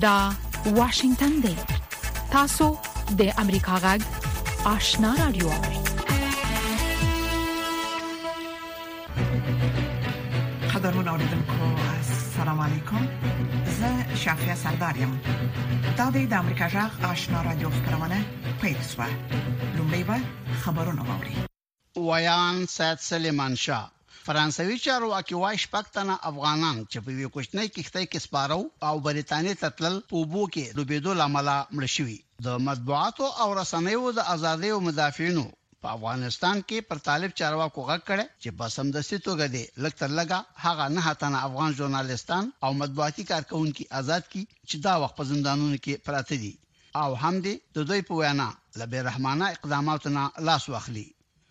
دا واشنگتن دی تاسو د امریکا غږ آشنا رادیو قدرمن اوریدونکو السلام علیکم زه شافیا سردار یم دا د امریکا جغ آشنا رادیو خبرونه پیښه لومړی به خبرونه واوري ویان سید سلیمان شاه فرانسوي چارواکي وايي شپږ تنه افغانان چې په یوې کوچنۍ کښتۍ کې سپاره او بریتانیا ته تلل په اوبو کې ډوبېدو لامل مړ شوي د مطبوعاتو او رسنیو د ازادۍ او مدافعینو په افغانستان کې پر طالب چارواکو غږ کړی چې په سمدستي توګه دې لږ تر لږه هغه نهه تنه افغان ژورنالیستان او مطبوعاتي کارکوونکي ازاد کړي چې دا وخت په زندانونو کې پراته دي او هم دې د دوی په وینا له بې رحمانه اقداماتو نه لاس واخلي.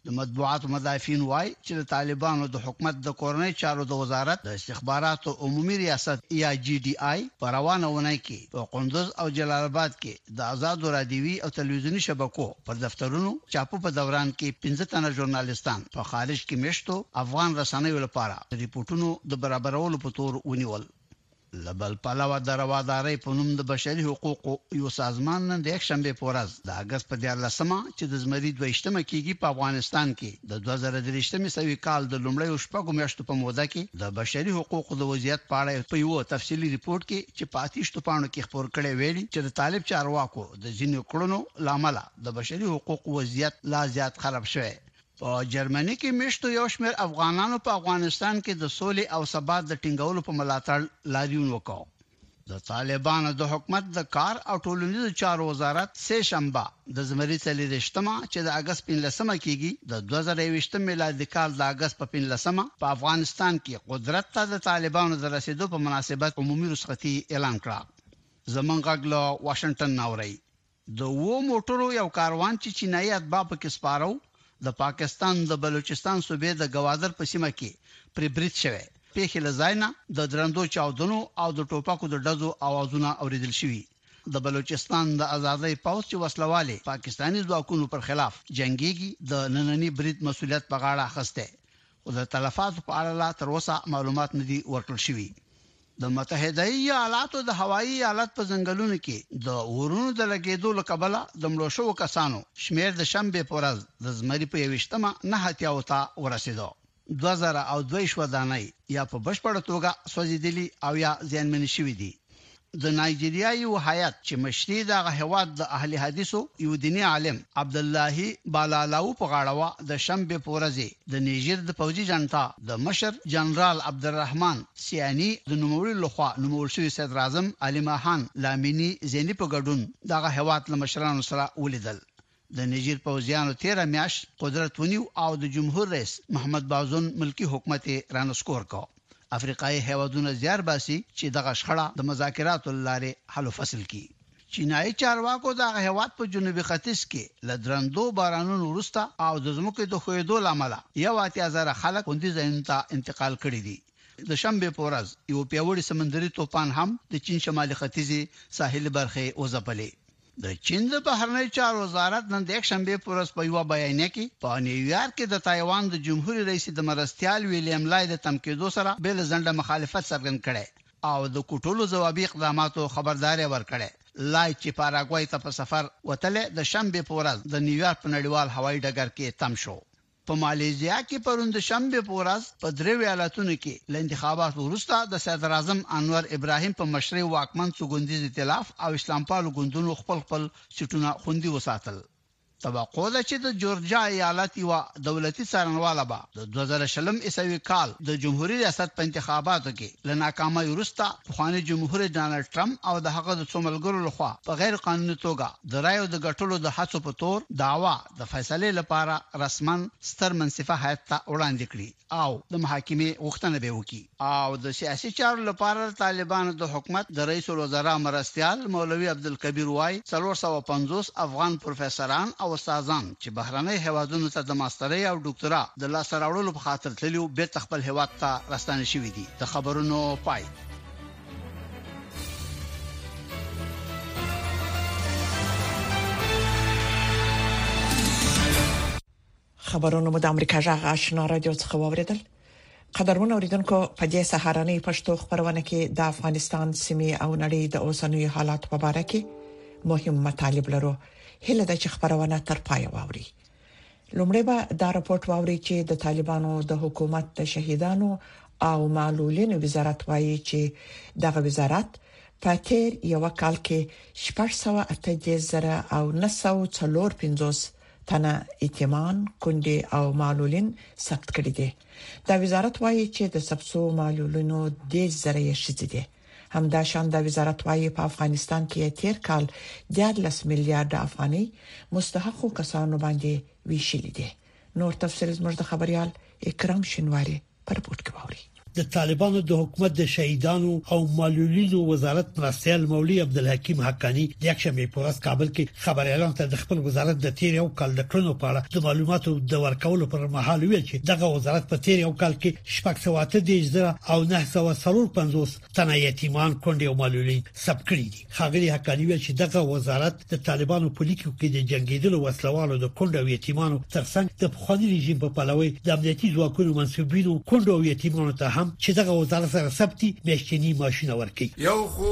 د مطبوعاتو مدافعین وایي چې د طالبانو د حکومت د کورنۍ چارو د وزارت د استخباراتو عمومي ریاست یا جي ډي آی په روانه اونۍ کې په قندوز او جلال آباد کې د ازادو رادیوي او تلویزیوني شبکو پر دفترونو چاپو په دوران کې پنځه تنه ژورنالیستان په خارج کې مېشتو افغان رسنیو لپاره د رپوټونو د برابرولو په تور ونیول. له بل پلوه د روادارۍ په نوم د بشري حقوقو یو سازمان نن د یکشنبې په ورځ د اګست په دیارلسمه چې د زمري دوه ویشتمه کېږي په افغانستان کې د دوه زره درې سوي کال د لومړیو شپږو میاشتو په موده کې د بشري حقوقو د وضعیت په اړه په یوه تفصیلي رپوټ کې چې په اتیشتو پاڼو کې خپور کړی ویلي چې د طالب چارواکو د ځینو کړنو له امله د بشري حقوقو وضعیت لا زیات خراب شوی. په جرمني کې میشتو یو شمېر افغانانو په افغانستان کې د سولې او ثبات د ټینګولو په ملاتړ لاریون وکړ. د طالبانو د حکومت د کار او ټولنیزو چارو وزارت سه شنبه د زمري څلېرشتمه چې د اګست پنځلسمه کېږي د دوه زره یوویشت میلادي کال د اګست په پنځلسمه په افغانستان کې قدرت ته د طالبانو د رسېدو په مناسبت عمومي رخصتي اعلان کړه. زمونږ غږ له واشنګټن نه اورئ. د اوو موټرو یو کاروان چې چینايي اتباع پکې سپاره وو، د پاکستان د بلوچستان صوبې د ګوادر په سیمه کې پرې برید شوی. پېښې له ځای نه د درندو چاودنو او د ټوپکو د ډزو اوازونه اورېدل شوي. د بلوچستان د ازادۍ پوځ چې وسله والې پاکستاني ځواکونو پر خلاف جنګېږي، د ننني برید مسوولیت په غاړه اخیستی، خو د تلفاتو په اړه لا تر اوسه معلومات نه دي ورکړل شوي. د متحده ایالاتو د هوایي ایالت په ځنګلونو کې د اورونو د لګېدو له کبله د مړو شوو کسانو شمېر د شنبې په ورځ د زمري په یوویشتمه نهه اتیاوو ته ورسېدو. دوه زره او دوه ویشت ودانۍ یا په بشپړه توګه سوځېدلي او یا زیانمنې شوې دي. د نایجریا یو هیات چې مشري یې د هغه هېواد د اهل حدیثو یو دیني عالم عبداللهي بالالاو په غاړه وه، د شنبې په ورځ یې د نیجر د پوځي جنټا د مشر جنرال عبدالرحمن سیاني د نوموړي له خوا نومول شوي صدراعظم علي ماهان لامیني زیني په ګډون د هغه هېواد له مشرانو سره ولیدل. د نيجر پوځيانو تېره مياشت قدرت ونيو او د جمهور رئيس محمد بازون ملکي حکومت يې رانسکور کړ. افريقايي هېوادونه زيار باسي چې دغه شخړه د مذاکراتو له لارې حل و فصل کړي. چينايي چارواکو دغه هېواد په جنوبي ختيځ کې له درندو بارانونو وروسته او د ځمکې د ښويېدو له امله يو اتیا زره خلک خوندي ځايونو ته انتقال کړي دي. د شنبې په ورځ يو پياوړي سمندري توپان هم د چين شمالي ختيځې ساحلي برخې وځپلې. د چین د بهرنیو چارو وزارت نن د یکشنبې په ورځ په یوه بیانیه کې په نیویارک کې د تایوان د جمهوري رئیس د مرستیال ویلیم لای د تم کېدو سره بې له ځنډه مخالفت څرګند کړی او د کوټولو ځوابي اقداماتو خبرداری ورکړی لای چې پاراګوای ته په سفر وتلی د شنبې په ورځ د نیویارک په نړیوال هوایي ډګر کې تم شو په مالیزیا کې پرون د شنبې په ورځ په درېو ایالتونو کې له انتخاباتو وروسته د صدراعظم انور ابراهیم په مشرۍ واکمن څوګوندیز ائتلاف او اسلامپالو ګوندونو خپل خپل سیټونه خوندي وساتل. توقع ده چې د جورجیا ایالت یوه دولتي څارنواله به د دوه زره شلم عیسوي کال د جمهوري ریاست په انتخاباتو کې له ناکامۍ وروسته پخواني جمهور ډانلډ ټرمپ او د هغه د څو ملګرو لخوا په غیرقانوني توګه د رایو د ګټلو د هڅو په تور دعوا د فیصلې لپاره رسماً ستر منصفه هیئت ته وړاندې کړي او د محاکمې غوښتنه به وکړي. او د سیاسي چارو لپاره د طالبانو د حکومت د رئیس الوزرا مرستیال مولوي عبدالکبیر وايي، څلور سوه پنځوس افغان پروفیسران او استادان چې بهرنیو هېوادونو ته د ماسترۍ او دوکتورا د لاسته راوړلو په خاطر تللي و، بېرته خپل هېواد ته راستانه شوي دي. د خبرونو پای. خبرونه مو د امریکا جغ آشنا رادیو څخه واوریدل قدرمن اوریدونکو په دې سهارنۍ پښتو خبرونه کې د افغانستان سیمه او نړۍ د اوسنوي حالات په اړه کې مهم مطالب لرو هله د خبرونه تر پای واوري لومړی به دا راپورټ واوري چې د طالبانو د حکومت د شهیدانو او معلولینو وزارت وایي چې دغه وزارت په تیر یو کال کې 608954 تنه یتیمان، کونډې او معلولین ثبت کړي دي. دا وزارت وایي چې د ثبتو معلولینو 10 زره ښځې دي. همدا شان دا وزارت وايي په افغانستان کې تیر کال 14 میلیارډ افغانۍ مستحقو کسانو باندې ویشلې دي نور تفصيل زموږ د خبريال اکرام شنواری پر پورت کې ووري د طالبانو د حکومت د شهیدانو او معلولینو وزارت مرستيال مولوی عبدالحکیم حقانی د یکشنبه په ورځ کابل کې خبريالانو ته د خپل وزارت د تیر یو کال د کړنو په اړه د معلوماتو د ورکولو پر مهال ویل چې دغه وزارت په تیر یو کال کې شپږ سوه او اته دېرش زره او نهه سوه او څلور پنځوس تنه یتیمان کونډې او معلولین ثبت کړي دي ښاغلي حقاني ویل چې دغه وزارت د طالبانو په لیکو کې د جنگیدلو وسلوالو د کونډو او یتیمانو ترڅنګ د پخواني رژیم په پلوي د امنیتي ځواکونو منسوبینو کونډو او یتیمانو ته هم چې دغه وزارت سره ثبت دي میاشتنی معاشونه ورکړي یو خو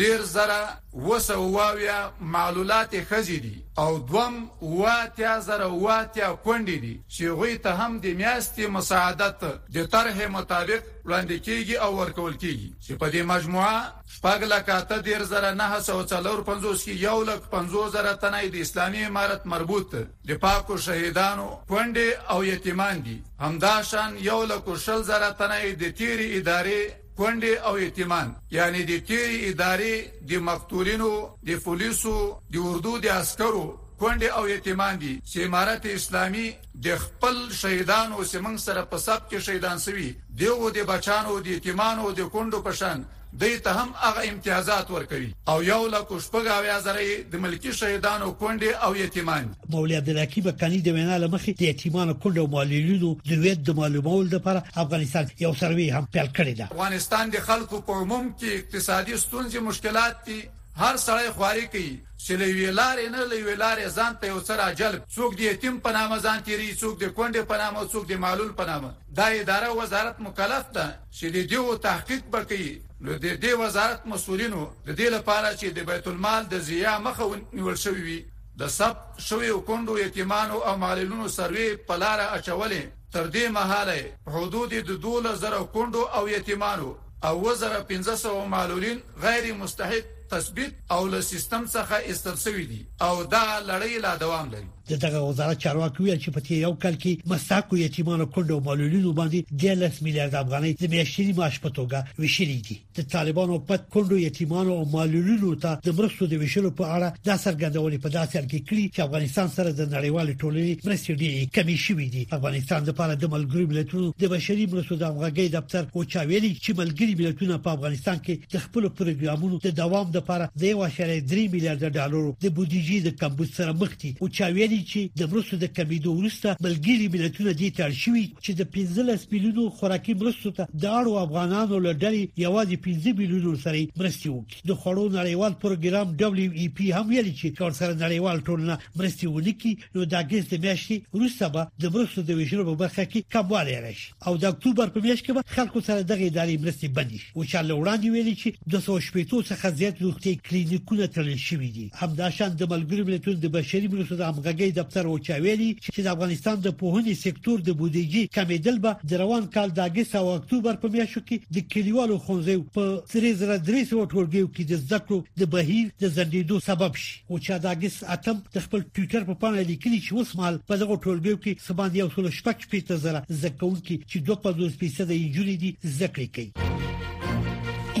ډیر زره اووه سوه اووه اویا معلولاتې ښځې دي او دوم اووه اتیا زره اووه اتیا کونډې دي چې هغوی ته هم د میاشتې مساعدت د طرحې مطابق وړاندې کېږي او ورکول کېږي چې په دې مجموعه شپږ لکه اته دېرش زره نهه سوه څلور پنځوس کې یو لک پنځوس زره تنه د اسلامي امارت مربوط د پاکو شهیدانو کونډې او یتیمان دي همداشان یو لک شل زره تنه د تېرې ادارې کونډې او یتیمان یعنې د تېرې ادارې د مقتولینو د پولیسو د اردو د عسکرو کونډې او یتیمان دي چې امارت اسلامي د خپل شهیدانو چې موږ سره په صف کې شهیدان سوي دغو د بچانو د یتیمانو د کونډو په شان دوی ته هم هغه امتیازات ورکوي او یو لک شپږ اویا زره د ملکي شهیدانو کونډې او یتیمان دي مولوي عبدالحکیم حقانی د وینا لمخې د یتیمانو کونډ او معلولینو د ویت د معلومولو لپاره افغانستان یو سروي هم پیل کړی دی افغانستان د خلکو په عموم کې اقتصادي ستونزې مشکلات دي هر سړی خواري کوي چې له وی لارې نه له وی لارې ځان ته یو سره اجل څوک دی یتیم په نامه ځان تیری څوک دی کونډې په نامه څوک دی معلول په نامه دا اداره وزارت مکلف ده چې د دیو تحقیق بکې نو د دې وزارت مسولینو د دې لپاره چې د بیت المال د زییا مخه نیول شوی وي د ثبت شویو کونډو، یتیمانو او معلولینو سروې په لاره اچولې، تر دې مهاله یې حدود د دوولس زره کونډو او یتیمانو او اووه زره پنځه سوه معلولین غیر مستحق تثبیت او له سیستم څخه ایستل شوي دي او دا لړۍ لا دوام لري. د دغه وزارت چارواکو وویل چې په تېر یو کال کې مستحقو یتیمانو، کونډو او معلولینو باندې دیارلس میلیارده افغانۍ د میاشتني معاش په توګه وېشلي دي. د طالبانو په کندو یتیمانو او معلولینو ته د مرستو د ویشلو په اړه د څرګندونې په داسې حال کې کړي چې افغانستان سره د نړیوال ټولنې مرستې ډېرې کمې شوې دي افغانستان لپاره د ملګرو ملتونو د بشري مرستو د همغږي دفتر او چا ویلي چې ملګري ملتونه په افغانستان کې د خپل پروګرامونو د دوام لپاره د 1.3 میلیارډ ډالرو د بودیجې د کمبود سره مخ دي او چا ویلي چې د مرستو د کمیدو وروسته ملګري ملتونه دې تړ شوي چې د پنځلس میلیونو خوراکي مرستو ته د اړو افغانانو له ډلې یوازې پنځه میلیونو سره مرستې وکړي د خوړو نړیوال پروګرام ډبلیو ای پي هم ویلي چې کور سره نړیوال ټولنه مرستې ونکړي نو د اګست د میاشتې وروسته به د مرستو د ویشلو په برخه کې کموالی راشي او د اکتوبر په میاشت کې به خلکو سره دغه ادارې مرستې بندې شي او چې له وړاندې ویلي چې 280 څخه زیات روغتي کلینیکونه تړل شوي دي همداشان د ملګرو ملتونو د بشري مرستو د همغږۍ دفتر اوچا ویلي چې د افغانستان د پوهنې سکتور د بودیجې کمیدل به د روان کال د اگست او اکتوبر په میاشتو کې د کلیوالو ښوونځیو په 3300 ټولګیو کې د زده کړو د بهیر د ځنډېدو سبب شي او چې د اگست اتم د خپل ټوئیټر په پاڼه لیکلي چې اوس مهال په دغه ټولګیو کې سباند یو سل شپږ شپېته زره زده کوونکي چې 250 فیصد یې نجونې دي زده کړې کوي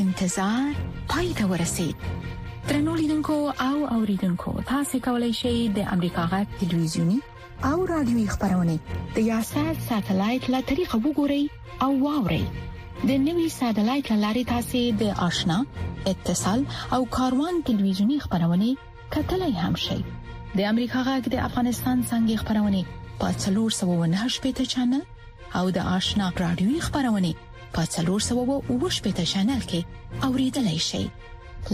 انتظار پای ته ورسید ترنو لیدونکو او اوریدونکو تاسو کولی شئ د امریکا غا ټلویزیونی او رادیوي خبرونه د یاشر ساتلایت له طریقو وګورئ او واورئ د نوي ساتلایت لارې تاسو د آشنا اتصال او کاروان ټلویزیونی خبرونه کتلای هم شئ د امریکا غږ د افغانستان څنګه خبرونه په 309 پټ چنل او د آشنا رادیوي خبرونه په 309 پټ چنل کې اوریدلای شئ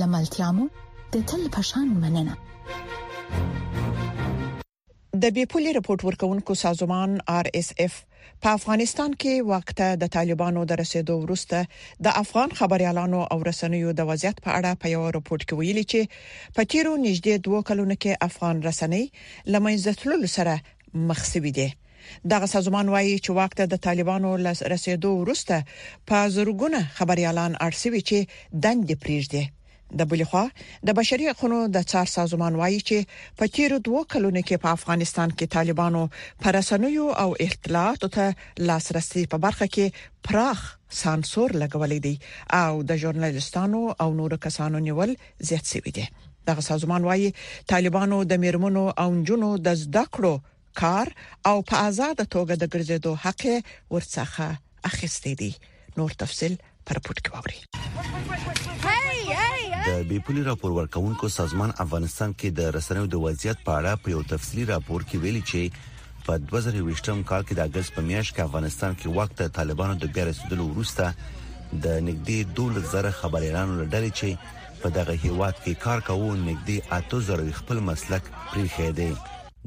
لملتيامو د تل پشان مننه د بې پولې رپورټ ورکونکو سازمان ار اس اف په افغانستان کې واک ته د طالبانو د رسیدو وروسته د افغان خبریالانو او رسنیو د وضعیت په اړه په یو رپورټ کې ویلي چې په تیرو نږدې دوه کلونو کې افغان رسنۍ لمنځه تللو سره مخ شوې دي دغه سازمان وایي چې واک ته د طالبانو لس رسیدو وروسته په زرګونه خبريالان اړ شوي چې دند پریږدي د بلې خوا د بشري حقوقو د څار سازمان وایي چې په تیرو دوه کلونو کې په افغانستان کې طالبانو پر رسنیو او اطلاعاتو ته لاسرسي په برخه کې پراخ سانسور لګولې دي او د ژورنالیستانو او نورو کسانو نیول زیات شوی دی دغه سازمان وایي طالبانو د میرمنو او جنونو د زده کړو کار او په آزاد توګه د ګرځېدو حق ورڅخه اخیستي دي نور تفصيل پر پورت کې ووري د بیپولي راپور ورکونکو سازمان افغانستان کې د رسنیو د وضعیت په اړه په یو تفصیلي راپور کې ویلي چې په 2020م کال کې د اگست په میاشت کې افغانستان کې وخت د طالبانو د بیا رسیدلو وروسته د نګدي 12000 خبريالانو لړل چې په دغه هیواد کې کار کوي نګدي 8000 خپل مسلک پریخي دي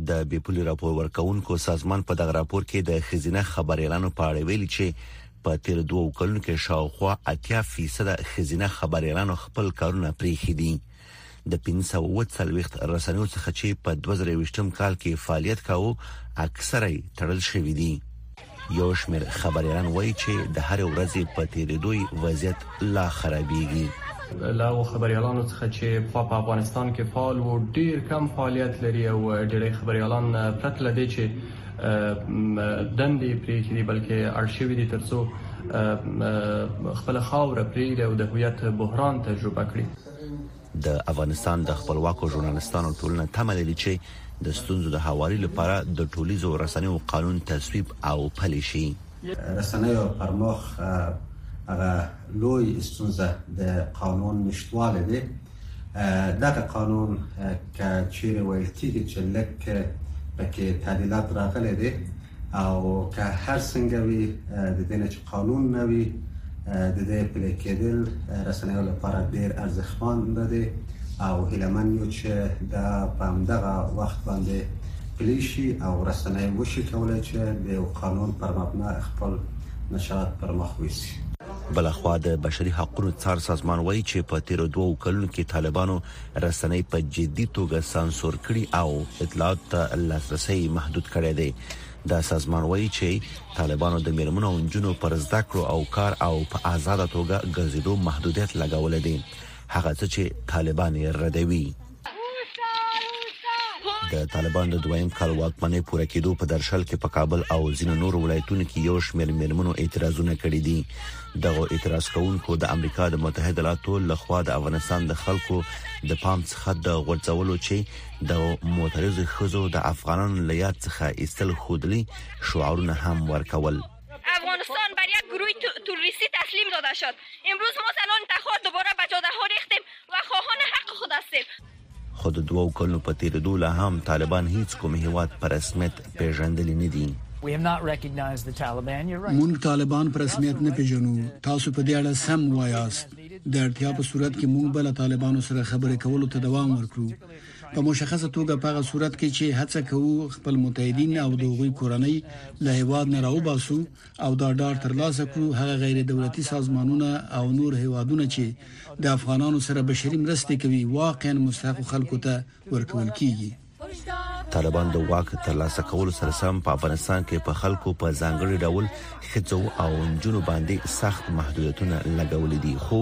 د بیپولي راپور ورکونکو سازمان په دغه راپور کې د خزینه خبريالانو په اړه ویلي چې په تیر دوه کلونو کې شاوخوا 80% خزینه خبريالانو خپل کارونه پریخي دي د 1540 رسنیو څخه چې په 2020 کال کې فعالیت کاوه اکثره تړل شوې دي یو شمېر خبريالان وایي چې د هر ورځې په تیریدو وضعیت لا خرابېږي له هغو خبريالانو څخه چې پخوا په افغانستان کې فعال وو ډیر کم فعالیت لري او ډیری خبريالان پرته له دې چې دندې پرېښې دي بلکې اړ شوي دي ترڅو خپل خاوره پرېږدي او د هویت بحران تجربه کړي د افغانستان د خپلواکو ژورنالستانو ټولنه تمه لري چې د ستونزو د هواري لپاره د ټولیزو رسنیو قانون تصویب او پلي شي رسنیو پر مخ هغه لوی ستونزه د قانون نشټواله دی دغه قانون ک چیرې ویل کیږي چې لکه پکې تعدیلات راغلي دي او که هر سنګه وي د دې نه چې قانون نه وي د دې پلې کېدل رسنیو لپاره ډېر ارزښتمند دی او هیله من یو چې دا په همدغه وخت باندې پلې شي او رسنۍ وشي کولای چې د یو قانون پر مبنا خپل نشرات پر مخ ویسي. بلخوا د بشري حقونو څار سازمان وایي چې په تیرو دوو کلونو کې طالبانو رسنۍ په جدي توګه سانسور کړي او اطلاعات ته لاسرسي محدود کړي دي دا سازمان وایي چې طالبانو د میرمنو او جنونو پر زده کړو او کار او په آزاد توګه ګرځیدو محدودیت لګول دي هغه څه چې طالبان یې ردوي د طالبان د دویم کال واکمنۍ پوره کېدو په درشل کې په کابل او ځینو نورو ولایتونو کې یو شمېر میرمنو اعتراضونه کړي دي دغه اعتراض کوونکو د امریکا د متحده ایالاتو لخوا د افغانستان د خلکو د پام څخه د غورځولو چې د معترض خزو د افغانانو له یاد څخه ایستل خودلی شعارونه هم ورکول افغانستان بر یک گروه تروریستی تسلیم داده شد امروز ما زنان تخار دوباره به جاده ها ریختیم و خواهان حق خود هستیم خو د دوو کلونو په تېرېدو لا هم طالبان هېڅ کوم هېواد په رسمیت پېژندلي نه دي. مونږ طالبان په رسمیت نه پېژنو. تاسو په دې اړه سم وایاست. د اړتیا په صورت کې مونږ به له طالبانو سره خبرې کولو ته دوام ورکړو. په مشخصه توګه په هغه صورت کې چې هڅه کوو خپل متحدین او د هغوی کورنۍ له هېواد نه راوباسو، او دا ډاډ تر لاسه کړو هغه غیر دولتي سازمانونه او نور هیوادونه چې د افغانانو سره بشري مرستې کوي واقعا مستحقو خلکو ته ورکول کیږي. طالبان د واک تر لاسه کولو سره سم په افغانستان کې په خلکو په ځانګړي ډول ښځو او نجونو باندې سخت محدودیتونه لګولې دي خو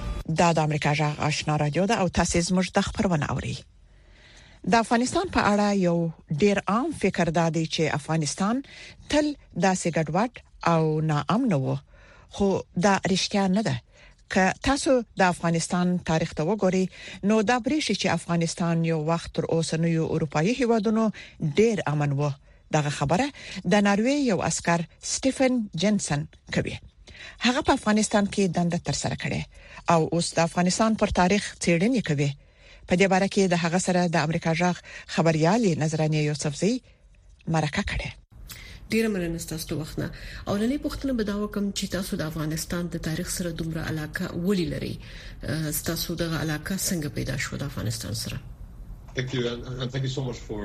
دا د امریکا جغ آشنا رادیو ده او تاسو زموږ د خبرونه اوري د افغانستان په اړه یو ډیر عام فکر دا دی چې افغانستان تل داسې ګډوډ او ناامن وو خو دا رښتیا نه ده که تاسو د افغانستان تاریخ ته وګورئ نو دا برېښي چې افغانستان یو وخت تر اوسنیو اروپאי هیوادونو ډیر امن وو دغه خبره د ناروې یو عسكر سټيفن جنسن کوي هغه په افغانستان کې دنده تر سره کړې او اوس د افغانستان پر تاریخ څېړنې کوي په دې باره کې د هغه سره د امریکا جغ خبريالي نظرانه یوسفزي مرکه کړې ډیره مننه تاسو ته وخت نه او لنې پښتنه به دا وکم چې تاسو د افغانستان د تاریخ سره دومره علاقه ولې لري تاسو دغه علاقه څنګه پیدا شو د افغانستان سره Thank you and thank you so much for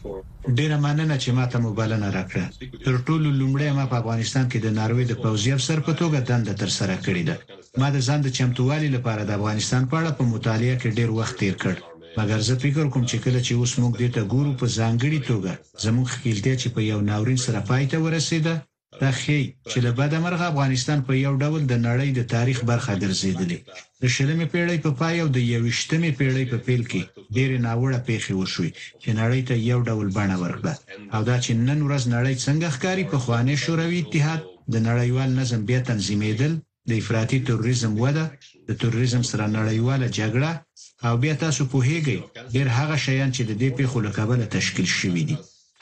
for. ډېره مننه چې ماته مو بلنه راکړه. تر ټولو لومړی ما په افغانستان کې د ناروې د پوځي افسر په توګه دنده تر سره کړې ده. ما د ځان د چمتووالي لپاره د افغانستان په اړه په مطالعه کې ډېر وخت تېر کړ. مګر زه فکر کوم چې کله چې اوس موږ دې ته ګورو په ځانګړي توګه زموږ ښکېلتیا چې په یو ناورین سره پای ته ورسېده، ته ښيي چې له بده مرغه افغانستان په یو ډول د نړۍ د تاریخ برخه ګرځېدلې. د شلمې پېړۍ په پای او د یوویشتمې پېړۍ په پېل کې ډېرې ناوړه پېښې وشوې چې نړۍ ته یو ډول بڼه ورکړه او دا چې نن ورځ نړۍ څنګه ښکاري، پخوانی شوروي اتحاد، د نړیوال نظم بیا تنظیمېدل، د افراطي تروریزم وده، د تروریزم سره نړیواله جګړه او بیا تاسو پوهیږئ ډیر هغه شیان چې د دې پیښو له کبله تشکیل شوي دي.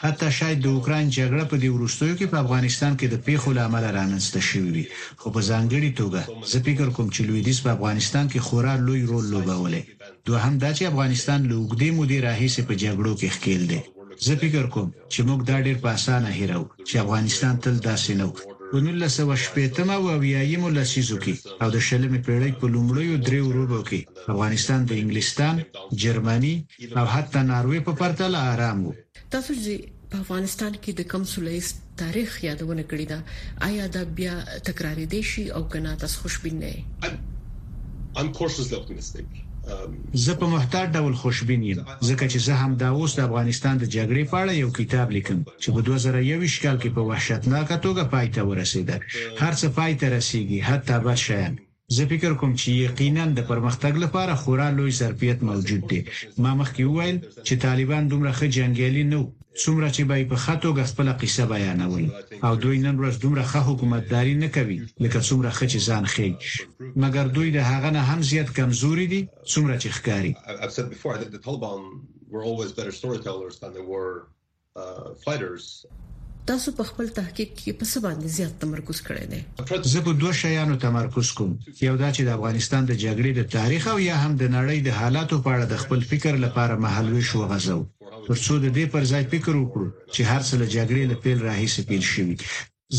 حتی شاید د اوکراین جګړه په دې وروستیو کې په افغانستان کې د پیښو له امله رامنځته شوې وي، خو په ځانګړي توګه زه فکر کوم چې لویدیځ په افغانستان کې خورا لوی رول لوبولی. دوهم دا چې افغانستان له اوږدې مودې راهیسې په جګړو کې ښکیل دی. زه فکر کوم. چې موږ دا ډېر په اسانه هېروو، چې افغانستان تل داسې نه و. په نولس سوه شپېته او اویایمو لسیزو کې او د شلمې پېړۍ په لومړیو درېیو روبو کې افغانستان د انګلستان، جرمني او حتی ناروې په پرتله ارام و. تاسو چې په افغانستان کې د کوم سوله ییز تاریخ یادونه کړې ده، ایا دا بیا تکرارېدای شي او که نه تاسو خوشبین نه یئ؟ I'm cautiously optimistic. زه په محتاط ډول خوشبین یم، ځکه چې زه همدا اوس د افغانستان د جګړې په اړه یو کتاب لیکم، چې په دوه زره یوویشت کال کې په وحشتناکه توګه پای ته ورسېده. هر څه پای ته رسېږي، حتی بد شیان. زه فکر کوم چې یقیناً د پرمختګ لپاره خورا لوی ظرفیت موجود دی. ما مخکې وویل چې طالبان دومره ښه جنګیالي نه وو. څومره چې به يې په ښه توګه خپله قيصه بيانول او دوی نن ورځ دومره ښه حکومتداري نه کوي لکه څومره ښه چې ځان ښيي مګر دوی د هغه نه هم زيات کمزوري دي څومره چې ښکاري. تاسو په خپل تحقیق کې په څه باندې زیات تمرکز کړی دی؟ زه په دوه شیانو تمرکز کوم، یو دا چې د افغانستان د جګړې د تاریخ او یا هم د نړۍ د حالاتو په اړه د خپل فکر لپاره مهالویش وغځوم. تر څو د دې پر ځای فکر وکړو چې هر څه له جګړې له پیل راهیسې پیل شوي.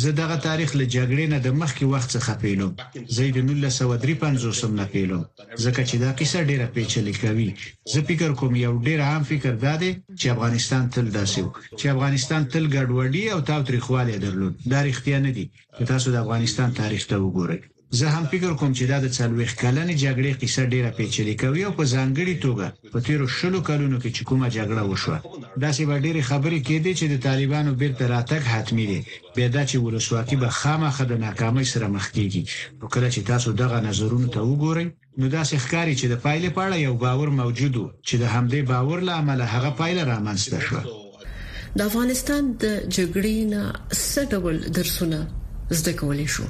زه دغه تاریخ له جګړې نه د مخکې وخت څخه پیلوم، زه یې د نولس سوه درې پنځوس نه پیلوم، ځکه چې دا قیصه ډېره پېچلې کوي. زه فکر کوم یو ډېر عام فکر دا دی چې افغانستان تل داسې و، چې افغانستان تل ګډوډي او تاوتریخوالی درلود. دا رښتیا نه دي، که تاسو د افغانستان تاریخ ته وګورئ. زه هم فکر کوم چې دا د څلوېښت کلنې جګړې قیصه ډېره پېچلې کوي او په ځانګړي توګه په تېرو شلو کلونو کې چې کومه جګړه وشوه، داسې به ډېرې خبرې کېدې چې د طالبانو بېرته راتګ حتمي دی، بیا دا چې ولسواکي به خاماخه د ناکامۍ سره مخ کېږي، نو کله چې تاسو دغه نظرونو ته وګورئ، نو داسې ښکاري چې د پایلې په اړه یو باور موجود و چې د همدې باور له امله هغه پایله رامنځته شوه. د افغانستان د جګړې نه څه ډول درسونه زده کولای شو؟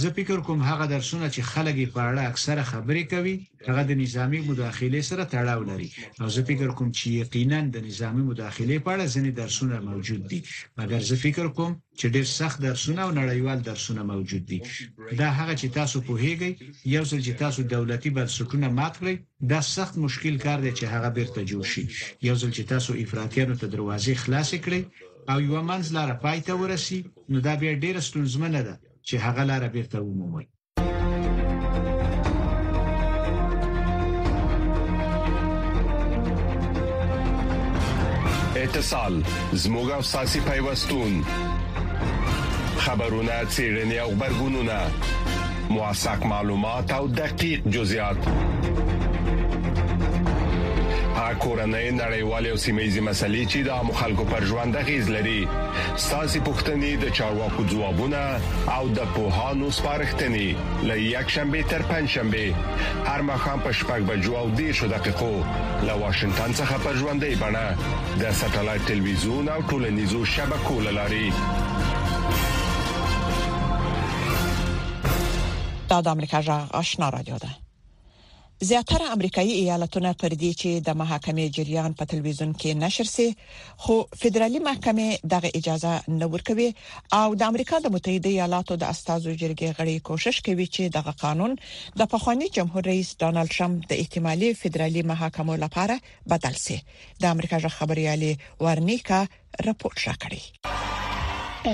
زه فکر کوم هغه درسونه چې خلک یې په اړه اکثره خبرې کوي هغه د نظامي مداخلې سره تړاو لري او زه فکر کوم چې یقینا د نظامي مداخلې په اړه ځینې درسونه موجود دي مګر زه فکر کوم چې ډېر سخت درسونه او نړیوال درسونه موجود دي دا هغه چې تاسو پوهیږئ یو ځل چې تاسو دولتي بنسټونه مات کړئ دا سخت مشکل کار دی چې هغه بیرته جوړ شي یو ځل چې تاسو افراطیانو ته دروازې خلاص کړئ او یو منځ لار پای ته ورسی نو دا بیا ډیره ستونزمنه ده چې هغه لار بیرته ومومئ اتصال زموږ او ساسي پیوستون خبرونه چیرنی او خبرګونونه موثق معلومات او دقیق جزئیات کورنۍ نړیوالې او سیمېزي مسلې چې د عامو خلکو پر ژوند غیز لري ساسي پښتنې د چارواکو ځوابونه او د پوهانو سپارښتنې له یک شنبه تر پنځ شنبه هر مخام په شپږ بجو او دیرشو دقیقو له واشنگټن څخه پر ژوندۍ بڼه د سټلایټ ټلویزیون او ټولنیزو شبکو لاري دا د امریکا جغ آشنا رادیو ده زیاتره امریکایي ایالتونه پر دې چې د محاکمې جریان په تلویزیون کې نشر شي خو فدرالي محکمه دغه اجازه نه ورکوي او د امریکا د متحده ایالاتو د استازو جرګې غړي کوشش کوي چې دغه قانون د پخوانی جمهور رئیس ډونالد ترامپ د احتمالي فدرالي محاکمو لپاره بدل شي د امریکا ژغ خبريالي ورنیکا رپورت راکړی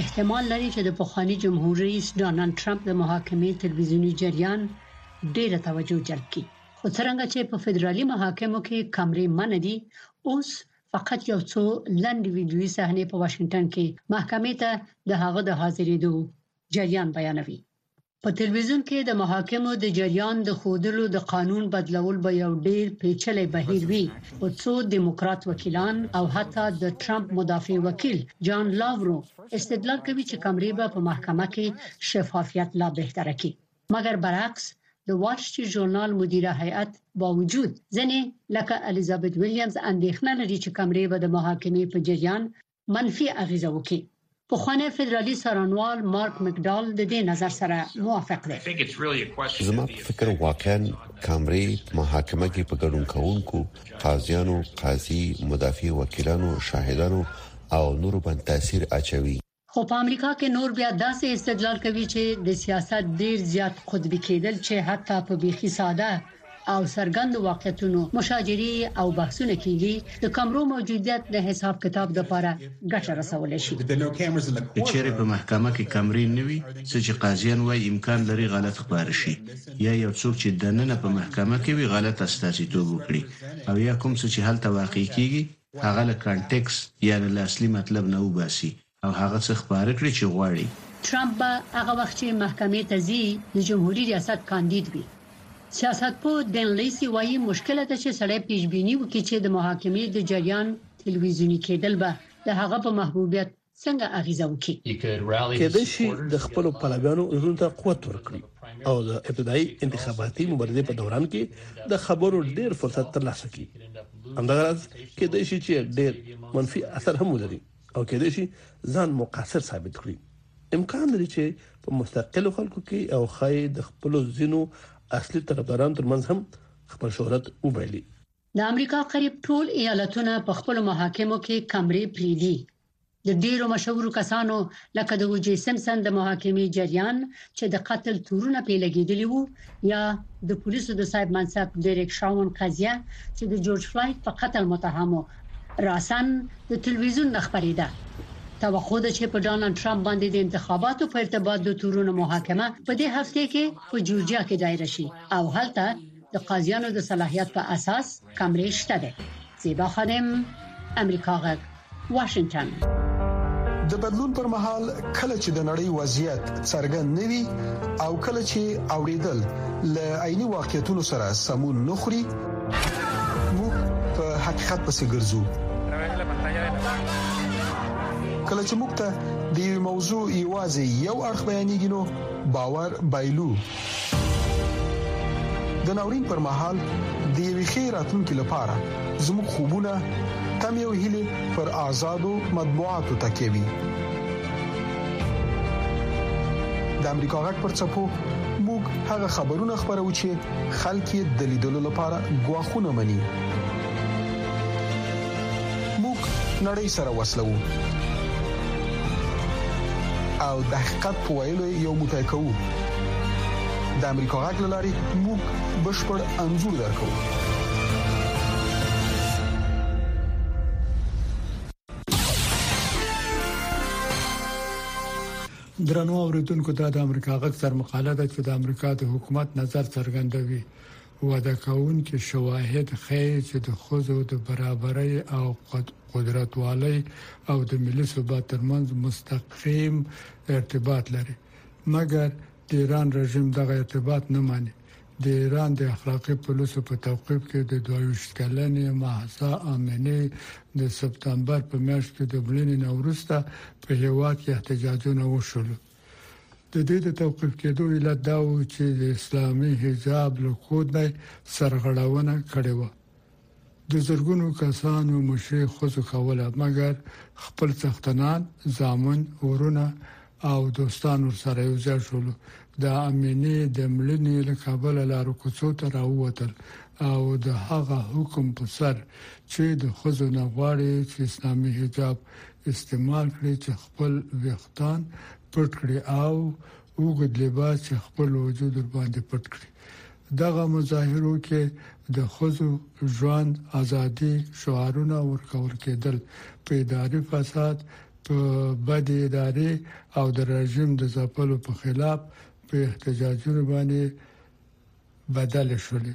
احتمال لري چې د پخوانی جمهور رئیس ډونالد ټرمپ د محاکمې تلویزیونی جریان ډیره توجه جلب کړي خو څنګه چې په فدرالي محاکمو کې کمرې منع دي اوس فقط یو څو لنډ ویډیوي صحنې په واشنگټن کې محکمې ته د هغه د حاضرېدو جریان بیانوي په تلویزیون کې د محاکمو د جریان د ښودلو د قانون بدلول به یو ډیر پیچلی بهیر وي خو څو دیموکرات وکیلان او حتی د ټرمپ مدافع وکیل جان لاورو استدلال کوي چې کمرې به په محکمه کې شفافیت لا بهتر کړي مګر برعکس د وال سټریټ ژورنال مدیره هیئت باوجود ځنې لکه الیزابت ویلیامز اندیښنه لري چې کمرې به د محاکمې په جریان منفي اغیزه وکړي. پخوانی فدرالي څارنوال مارک مکډال د دې نظر سره موافق دی. زما په فکر واقعاً کامرې په محاکمه کې په ګډون کوونکو، قاضیانو، قاضي، مدافع وکیلانو، شاهدانو او نورو باندې تاثیر اچوي. خو په امریکا کې نور بیا داسې استدلال کوي چې د سیاست ډیر زیات قطبي کیدل چې حتی په بیخي ساده او څرګندو واقعیتونو مشاجرې او بحثونه کیږي د کمرو موجودیت د حساب کتاب لپاره ګټه رسولی شي. که چیرې په محکمه کې کمرې نه وي څه چې قاضیان وايي امکان لري غلط ښکاره شي یا یو څوک چې دننه په محکمه کې وي غلط استازیتوب وکړي او یا کوم څه چې هلته واقع کیږي هغه له کانټیکس یعنې له اصلي مطلب نه وباسي او هغه څه خپاره کړي چې غواړي. ټرمپ به هغه وخت چې محکمې ته ځي د جمهوري ریاست کاندید وي. سیاستپوه دین لیسي وايي، مشکله ده چې سړی پیشبیني وکړي چې د محاکمې د جریان تلویزیوني کیدل به د هغه په محبوبیت څنګه اغیزه وکړي. کیدای شي د خپلو پلویانو زړونو ته قوت ورکړي او د ابتدايي انتخاباتي مبارزې په دوران کې د خبرو ډیر فرصت ترلاسه کړي. همدغه راز کیدای شي چې ډیر منفي اثر هم ولري. او کېدای شي ځان مقصر ثابت کړي امکان لري چې په مستقلو خلکو کې او خای د خپل زینو اصلي طرفداران ترمنځ هم خپل شهرت وبایلي د امریکا قریب ټول ایالتونه په خپل محاکمو کې کمرې پریدي د ډیرو مشهورو کسانو لکه د وجی سیمسن د محاکمې جریان چې د قتل تورونه پرې لګیدلي وو یا د پولیسو د صاحب منصب ډیریک شاون قضیه چې د جورج فلایډ په قتل متهم و راسن د تلویزیون نه خبرې ده توقع ده چې په ډونالد ترامپ باندې د انتخاباتو په ارتباط د تورونو محاکمه په دې هفته کې په جورجیا کې دایره شي او هلته د قاضیانو د صلاحیت په اساس کمرې شته دي زیبا خادم امریکا غږ واشنگټن د بدلون پر مهال کله چې د نړۍ وضعیت څرګند نه وي او کله چې اوریدل ل عیني واقعیتونو سره سمون نه خوري موږ په حقیقت پسې ګرځو کله چې موږ ته د یو موضوع یوازې یو اړخ بیانېږي نو باور بایلو د ناورین پر مهال د یوې ښې راتلونکې لپاره زموږ خوبونه تم یو هلي پر آزادو مطبوعاتو تکیه وي د امریکا غږ پر چپو موږ هغه خبرونه خبرو چې خلک یې د لیدلو لپاره غواخونه مني موږ نړۍ سره وسلو او د حقیقت په ویلو یو موټی کوو د امریکا غږ لاري موږ بشپړ انزور درکو درنو اوریدونکو ته د امریکا غږ سر مقاله ده چې د امریکا د حکومت نظر څرګندوي وعده کاون چې شواهد خیر چې د خوځو د برابرۍ او قدرتوالۍ او د ملي ثبات ترمنځ مستقیم ارتباط لري مګر د ایران رژیم دغه ارتباط نه مني. د ایران د اخلاقي پولیسو په توقیف کې د 22 کلنې مهسا امیني د سپتمبر په میاشت کې د مړینې نه وروسته په هیواد کې احتجاجونه وشول. د دې د توقیف کېدو علت دا و چې د اسلامي حجاب له کود نه سرغړونه کړې وه. د زرګونو کسانو مشري ښځو کوله، مګر خپل څښتنان، زامن، ورونه او دوستان ورسره یو ځای شول، د امینې د مړینې له کبله لارو کوڅو ته راووتل او د هغه حکم په سر چې د ښځو نه غواړي چې اسلامي حجاب استعمال کړي چې خپل ویښتان پټ کړي او اوږد لباس چې خپل وجود باندې پټ کړي دغه مظاهرو کې د خزو ژوند ازادي شعارونه ورکول کېدل په اداري فساد په بد اداري او د رژیم د ځپلو په خلاف په احتجاجونو باندې بدله شوله.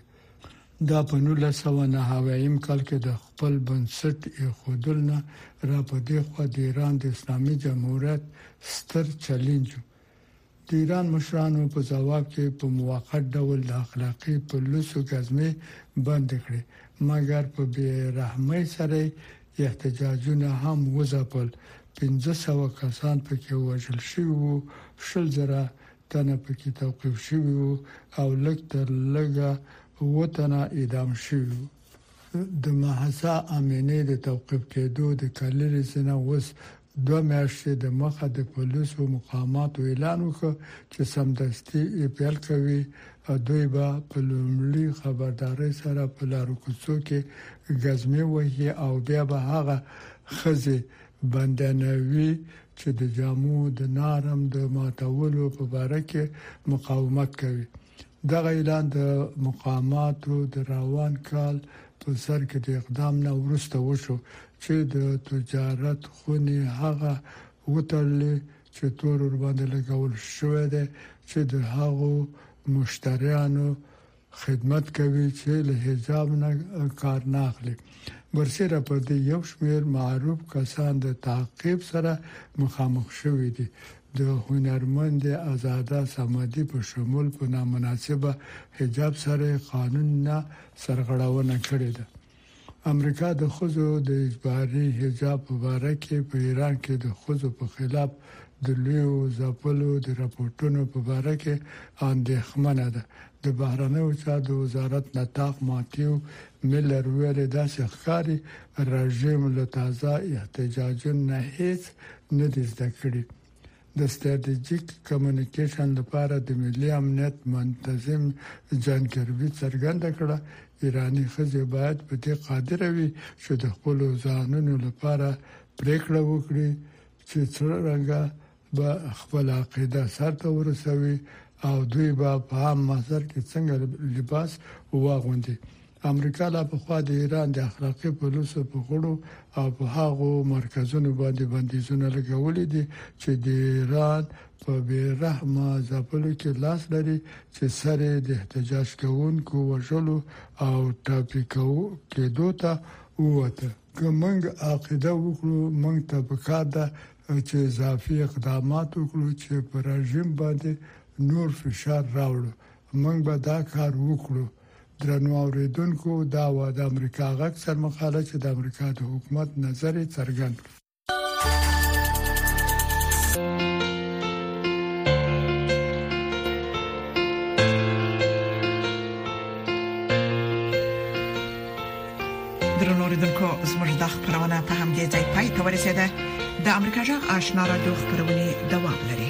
دا په نولس سوه نهاویایم کال کې د خپل بنسټ ایښودلو نه را په دې خوا د ایران د اسلامي جمهوریت ستر چلینج و. د ایران مشرانو په ځواب کې په موقت ډول د اخلاقي پلوسو ګزمې بندې کړې، مګر په بې رحمۍ سره یې احتجاجونه هم وځپل، پنځه سوه کسان په کې وژل شوي وو، شل زره تنه پکې توقیف شوي وو او لږ تر لږه و تنه اعدام شوي وو د محسا امینې د توقیف کېدو د کللې سنه وس دوه میاشتې د مخه د پولیسو مقاماتو اعلان وکړ چې سمدستي یې پیل کوي او دوی به په لومړي خبرداري سره په لارو کوڅو کې غزمې وهي او بیا به هغه خزه بندیانوي چې د جامو د نارم د ماتولو په باره کې مقاومت کوي دغه اعلان د مقاماتو د روان کال په سر کې د اقدام نه ورسته وشو چې د تجارت خونې هغه وتړلې چې تور ور باندې لګول شوې ده چې د هغو مشتریانو خدمت کوي چې له حجاب نه کار نه اخلي ورسره په دې یو شمیر معروف کسان د تعقیب سره مخامخ شوې دي د هنرمند آزاده سمدي په شمول په نامناسبه حجاب سره قانون نه سرغړونه کړې ده امریکا د ښځو د اجباري حجاب په باره کې په ایران کې د ښځو په خلاف د لویو ځپلو د راپورټونو په باره کې اندېښمنه ده. د بهرنیو چارو د وزارت نطاق ماتیو میلر ویلي، داسې ښکاري رژیم له تازه احتجاجونو نه هېڅ نه دي زده کړي. د ستراتیژیک کمونیکیشن لپاره د ملي امنیت منتظم جان کربي څرګنده کړه، ایراني ښځې باید په دې قادره وي چې د خپلو ځانونو لپاره پریکړه وکړي چې څرنګه به خپل عقیده سرته ورسوي او دوی به په عام محضر کې څنګه لباس واغوندي. امریکا لا پخوا د ایران د اخلاقي پولیسو په غړو او په هغو مرکزونو باندې بندیزونه لګولي دي چې د ایران په بیرحمه ځپلو کې لاس لري چې سره د احتجاج کوونکو وژلو او ټاپي کېدو ته ووته که موږ عقیده وکړو موږ ته په کار ده چې اضافي اقدامات وکړو چې پر رژیم باندې نور فشار راوړو موږ به دا کار وکړو درنو اوریدونکو دا و د امریکا غږ سر مقاله چې د امریکا د حکومت نظر څرګند درنو اوریدونکو زموږ د خبرونه په همدې ځای پای ته ورسیده د امریکا جغ آشنا را دوه خبرونه دوام لري